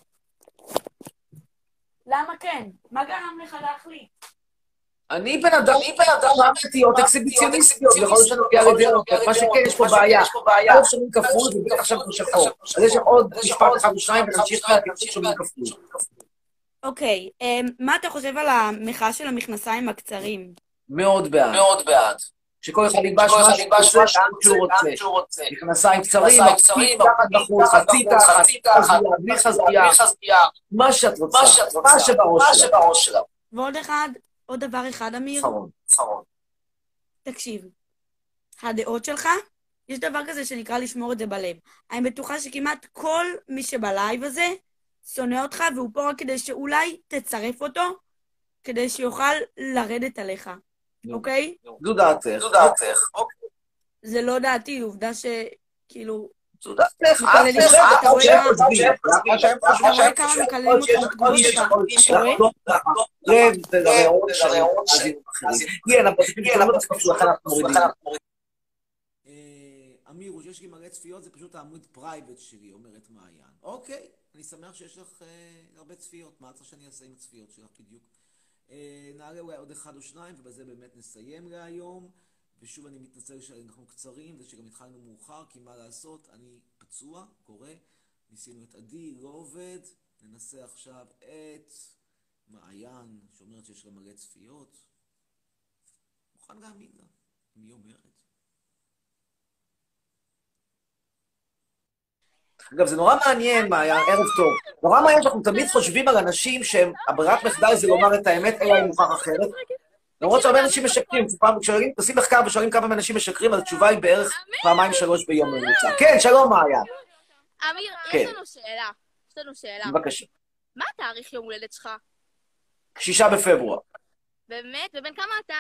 למה כן? מה גרם לך להחליט? אני בן אדם, אני בן אדם, אמרתיות אקסיביציוניסטיות, בכל זאת נוגע לדעות, מה שכן, יש פה בעיה. א' שומעים כפול, ובטח עכשיו כמו שחור. אז יש עוד משפט אחד או שניים, ונמשיך מהתקציב שומעים כפול. אוקיי, אמ, מה אתה חושב על המחאה של המכנסיים הקצרים? מאוד בעד. מאוד בעד. שכל אחד ילבש משהו לאן שהוא רוצה. מכנסיים קצרים, תחת בחוץ, חצי תחת, בלי חזייה, מה שאת רוצה, מה שבראש שלה. ועוד אחד, עוד דבר אחד, אמיר, אחרון, אחרון. תקשיב, הדעות שלך, יש דבר כזה שנקרא לשמור את זה בלב. אני בטוחה שכמעט כל מי שבלייב הזה שונא אותך, והוא פה רק כדי שאולי תצרף אותו, כדי שיוכל לרדת עליך. אוקיי? זו דעתך. זו דעתך. זה לא דעתי, עובדה שכאילו... אמיר, יש לי מלא צפיות, זה פשוט העמוד private שלי, אומרת מעיין. אוקיי, אני שמח שיש לך אה, הרבה צפיות. מה את רוצה שאני אעשה עם הצפיות שלך בדיוק? אה, נעלה אולי עוד אחד או שניים, ובזה באמת נסיים להיום. ושוב, אני מתנצל שאנחנו קצרים, ושגם התחלנו מאוחר, כי מה לעשות, אני פצוע, קורה. ניסינו את עדי, לא עובד. ננסה עכשיו את מעיין, שאומרת שיש לה מלא צפיות. מוכן להאמין לה, היא אומרת. אגב, זה נורא מעניין, מעיין, ערב טוב. נורא מעניין שאנחנו תמיד חושבים על אנשים שהם, הברירת מחדל זה לומר את האמת, אלא אם מוכח אחרת. למרות שהרבה אנשים משקרים, פעם כששואלים, עושים מחקר ושואלים כמה אנשים משקרים, אז התשובה היא בערך פעמיים שלוש ביום ממוצע. כן, שלום מעיין, אמיר, כן. יש לנו שאלה. יש לנו שאלה. בבקשה. מה התאריך יום הולדת שלך? שישה בפברואר. באמת? ובן כמה אתה?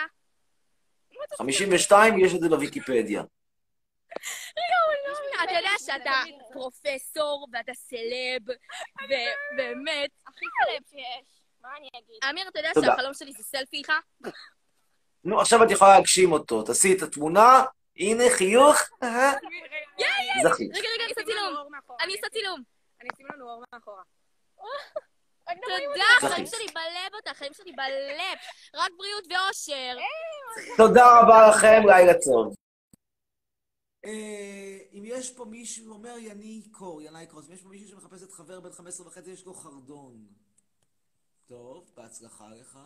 52, יש את זה בוויקיפדיה. אתה יודע שאתה פרופסור ואתה סלב, ובאמת... הכי סלב שיש. מה אני אגיד? אמיר, אתה יודע תודה. שהחלום שלי זה סלפי איתך? נו, עכשיו את יכולה להגשים אותו. תעשי את התמונה, הנה חיוך, אה, זכית. רגע, רגע, אני אעשה צילום. אני אעשה צילום. אני אשים לנו אור מאחורה. תודה, חיים שלי בלב אותך, חיים שלי בלב. רק בריאות ואושר. תודה רבה לכם, לילה טוב. אה, אם יש פה מישהו, אומר ינאי קור, ינאי קור, אז אם יש פה מישהו שמחפש את חבר בן 15 וחצי, יש לו חרדון. טוב, בהצלחה לך.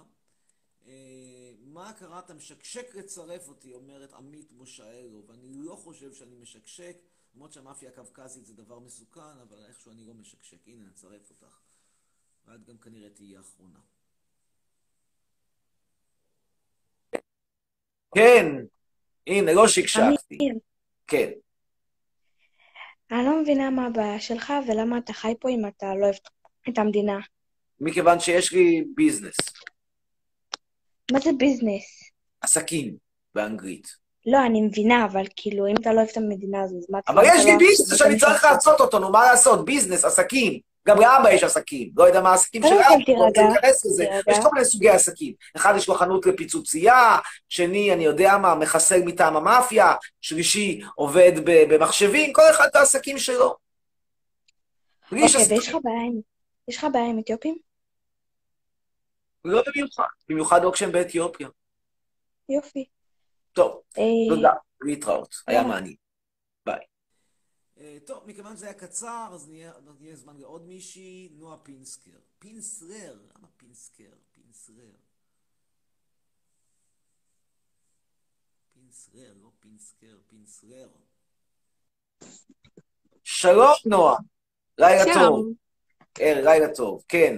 אה, מה קרה? אתה משקשק לצרף אותי, אומרת עמית מושאלו, ואני לא חושב שאני משקשק, למרות שהמאפיה הקווקזית זה דבר מסוכן, אבל איכשהו אני לא משקשק. הנה, נצרף אותך. ואת גם כנראה תהיי האחרונה. כן, הנה, לא שקשקתי. כן. אני לא מבינה מה הבעיה שלך ולמה אתה חי פה אם אתה לא אוהב את המדינה. מכיוון שיש לי business, מה זה business? עסקים באנגלית. לא, אני מבינה, אבל כאילו, אם אתה לא אוהב את המדינה הזו, אז מה אתה... אבל יש לי business שאני צריך לעשות אותו, נו, מה לעשות? business, עסקים. גם לאבא יש עסקים. לא יודע מה העסקים של אבא, לא רוצה להיכנס לזה. יש כל מיני סוגי עסקים. אחד יש לו חנות לפיצוצייה, שני, אני יודע מה, מחסל מטעם המאפיה, שלישי, עובד במחשבים, כל אחד בעסקים שלו. אוקיי. ויש לך בעיה עם אתיופים? לא במיוחד. במיוחד לא כשהם באתיופיה. יופי. טוב, אה, תודה. להתראות. היה. מעניין. ביי. אה, טוב, מכיוון שזה היה קצר, אז נהיה, זמן לעוד מישהי, נועה פינסקר. פינסרר, למה פינסקר? פינסרר. פינסרר, לא פינסקר, פינסרר. שלום, נועה. לילה. טוב. אה, לילה טוב, כן.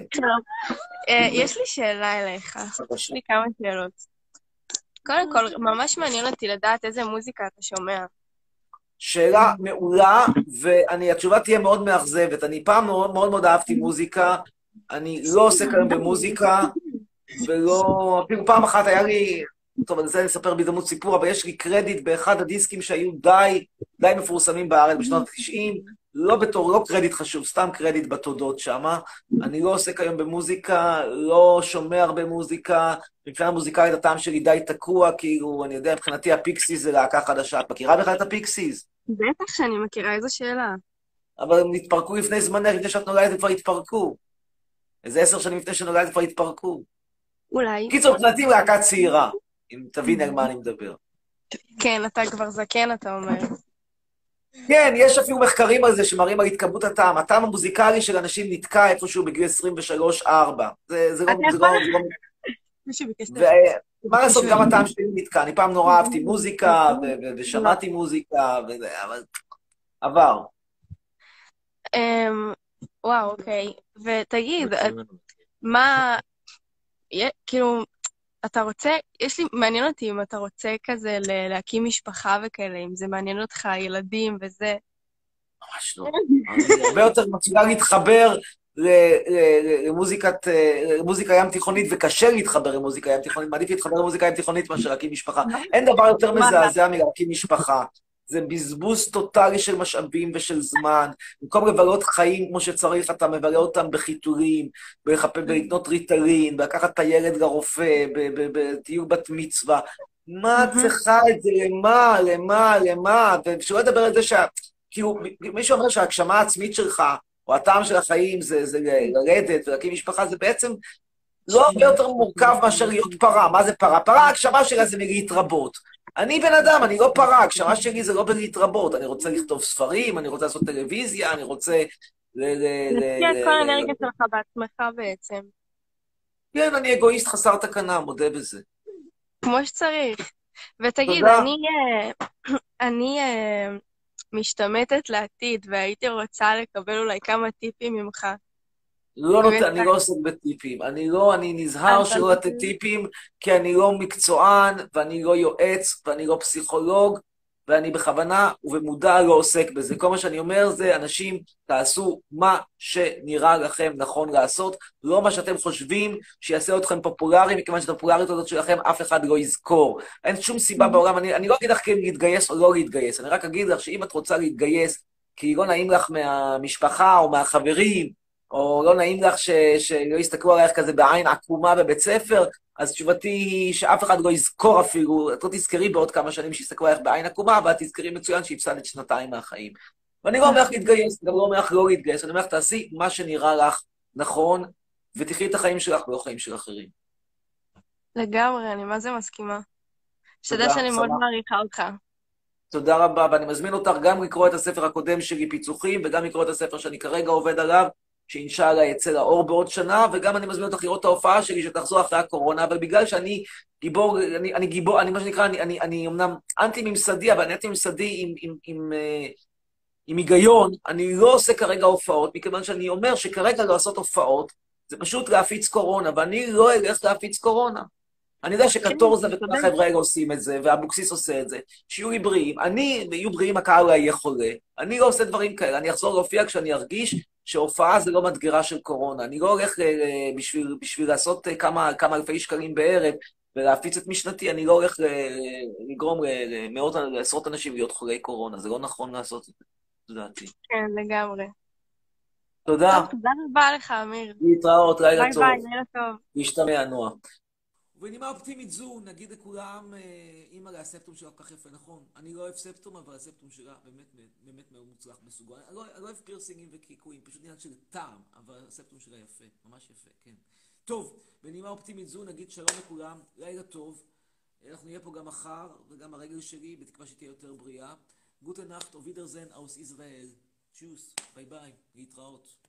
אה, יש לי שאלה אליך. יש לי כמה שאלות. קודם כל, ממש מעניין אותי לדעת איזה מוזיקה אתה שומע. שאלה מעולה, והתשובה תהיה מאוד מאכזבת. אני פעם מאוד מאוד מאוד אהבתי מוזיקה, אני לא עוסק היום במוזיקה, ולא... אפילו פעם אחת היה לי... טוב, אני אספר בהזדמנות סיפור, אבל יש לי קרדיט באחד הדיסקים שהיו די, די מפורסמים בארץ בשנות ה-90, לא בתור, לא קרדיט חשוב, סתם קרדיט בתודות שמה. אני לא עוסק היום במוזיקה, לא שומע הרבה מוזיקה, מבחינה מוזיקלית הטעם שלי די תקוע, כאילו, אני יודע, מבחינתי ה Pixies זה להקה חדשה. את מכירה בכלל את ה Pixies? בטח שאני מכירה, איזו שאלה. אבל הם התפרקו לפני זמנך, לפני שאת נולדת הם כבר התפרקו. איזה עשר שנים לפני שנולדת כבר התפרקו. אולי. קיצור, מבחינתי להקה צעירה, אם תבין על מה אני מדבר. כן, אתה כבר זקן, אתה אומר. כן, יש אפילו מחקרים על זה שמראים על התקבלות הטעם. הטעם המוזיקלי של אנשים נתקע איפשהו בגיל 23-4. זה, זה לא... זה לא, זה לא... ומה לעשות, גם הטעם שלי נתקע. אני פעם נורא אהבתי מוזיקה, ו- ו- ושמעתי מוזיקה, וזה, אבל עבר. אמ, וואו, אוקיי. ותגיד, מה... כאילו, אתה רוצה, יש לי, מעניין אותי אם אתה רוצה כזה להקים משפחה וכאלה, אם זה מעניין אותך, ילדים וזה. ממש לא. אני הרבה יותר מצליחה להתחבר למוזיקת, אה, למוזיקה ים תיכונית, וקשה להתחבר למוזיקה ים תיכונית. מעדיף להתחבר למוזיקה ים תיכונית מאשר להקים משפחה. אין דבר יותר? מזעזע מלהקים משפחה. זה בזבוז טוטאלי של משאבים ושל זמן. במקום לבלות חיים כמו שצריך, אתה מבלה אותם בחיתולים, בלחפ- בלקנות ריטלין, בלקחת את הילד לרופא, בטיול בת מצווה. מה את צריכה את זה? למה? למה? למה? ושלא לדבר על זה שה... כאילו, מי שאומר שההגשמה העצמית שלך, או הטעם של החיים זה, זה לרדת ולהקים משפחה, זה בעצם לא הרבה יותר מורכב מאשר להיות פרה. מה זה פרה? פרה, ההגשמה שלה זה מלהתרבות. אני בן אדם, אני לא פרה, ההגשמה שלי זה לא בלהתרבות. אני רוצה לכתוב ספרים, אני רוצה לעשות טלוויזיה, אני רוצה... להשקיע את כל האנרגיה שלך בעצמך בעצם. כן, אני אגואיסט חסר תקנה, מודה בזה. כמו שצריך. ותגיד. אני, אה, אני אה, משתמטת לעתיד, והייתי רוצה לקבל אולי כמה טיפים ממך. לא נותן, אני לא עוסק בטיפים. אני לא, אני נזהר שלא לתת טיפים, כי אני לא מקצוען, ואני לא יועץ, ואני לא פסיכולוג, ואני בכוונה ובמודע לא עוסק בזה. כל מה שאני אומר זה, אנשים, תעשו מה שנראה לכם נכון לעשות, לא מה שאתם חושבים שיעשה אתכם פופולרי, מכיוון שאת הפופולריות הזאת שלכם אף אחד לא יזכור. אין שום סיבה בעולם, אני, אני לא אגיד לך כן להתגייס או לא להתגייס, אני רק אגיד לך שאם את רוצה להתגייס, כי לא נעים לך מהמשפחה או מהחברים, או לא נעים לך ש, שלא יסתכלו עלייך כזה בעין עקומה בבית ספר, אז תשובתי היא שאף אחד לא יזכור אפילו, את לא תזכרי בעוד כמה שנים שיסתכלו עלייך בעין עקומה, אבל תזכרי מצוין שהפסדת שנתיים מהחיים. ואני לא אומר לך להתגייס, גם לא אומר לך לא להתגייס, אני אומר לך, תעשי מה שנראה לך נכון, ותחי את החיים שלך ולא חיים של אחרים. לגמרי, אני מה זה מסכימה. שתדע שאני מאוד. מעריכה אותך. תודה רבה, ואני מזמין אותך גם לקרוא את הספר הקודם שלי, פיצוחים, וגם לקרוא את הספר שאני כרגע עובד עליו, שאינשאללה יצא לאור בעוד שנה, וגם אני מזמין אותך לראות את ההופעה שלי שתחזור אחרי הקורונה, אבל בגלל שאני גיבור, אני, אני גיבור, אני מה שנקרא, אני, אני, אני אמנם אנטי-ממסדי, אבל אני אנטי-ממסדי עם, עם, עם, אה, עם היגיון, אני לא עושה כרגע הופעות, מכיוון שאני אומר שכרגע לעשות הופעות זה פשוט להפיץ קורונה, ואני לא אלך להפיץ קורונה. אני יודע שקטורזה כן, וכל. החבר'ה האלה עושים את זה, ואבוקסיס עושה את זה. שיהיו לי בריאים. אני, יהיו בריאים, הקהל יהיה חולה. אני לא עושה דברים כאלה. אני אחזור להופיע כשאני ארגיש שהופעה זה לא מדגרה של קורונה. אני לא הולך אה, בשביל, בשביל לעשות אה, כמה, כמה אלפי שקלים בערב ולהפיץ את משנתי, אני לא הולך אה, לגרום למאות, לעשרות אנשים להיות חולי קורונה. זה לא נכון לעשות את זה, לדעתי. כן, לגמרי. תודה. טוב, תודה רבה לך, אמיר. להתראות, לילה ביי טוב. ביי, לילה טוב. להשתמע, נועה. ובנימה אופטימית זו, נגיד לכולם, אה, אימא הספטום שלה כל כך יפה, נכון? אני לא אוהב ספטום, אבל הספטום שלה באמת באמת מאוד מוצלח בסוגו. אני לא אני לא אוהב פירסינגים וקעקועים, פשוט עניין של טעם, אבל הספטום שלה יפה, ממש יפה, כן. טוב, בנימה אופטימית זו, נגיד שלום לכולם, לילה טוב. אנחנו נהיה פה גם מחר, וגם הרגל שלי, בתקווה שתהיה יותר בריאה. Gute Nacht, auf Wiedersehen, aus Israel. Tschüss, ביי ביי, להתראות.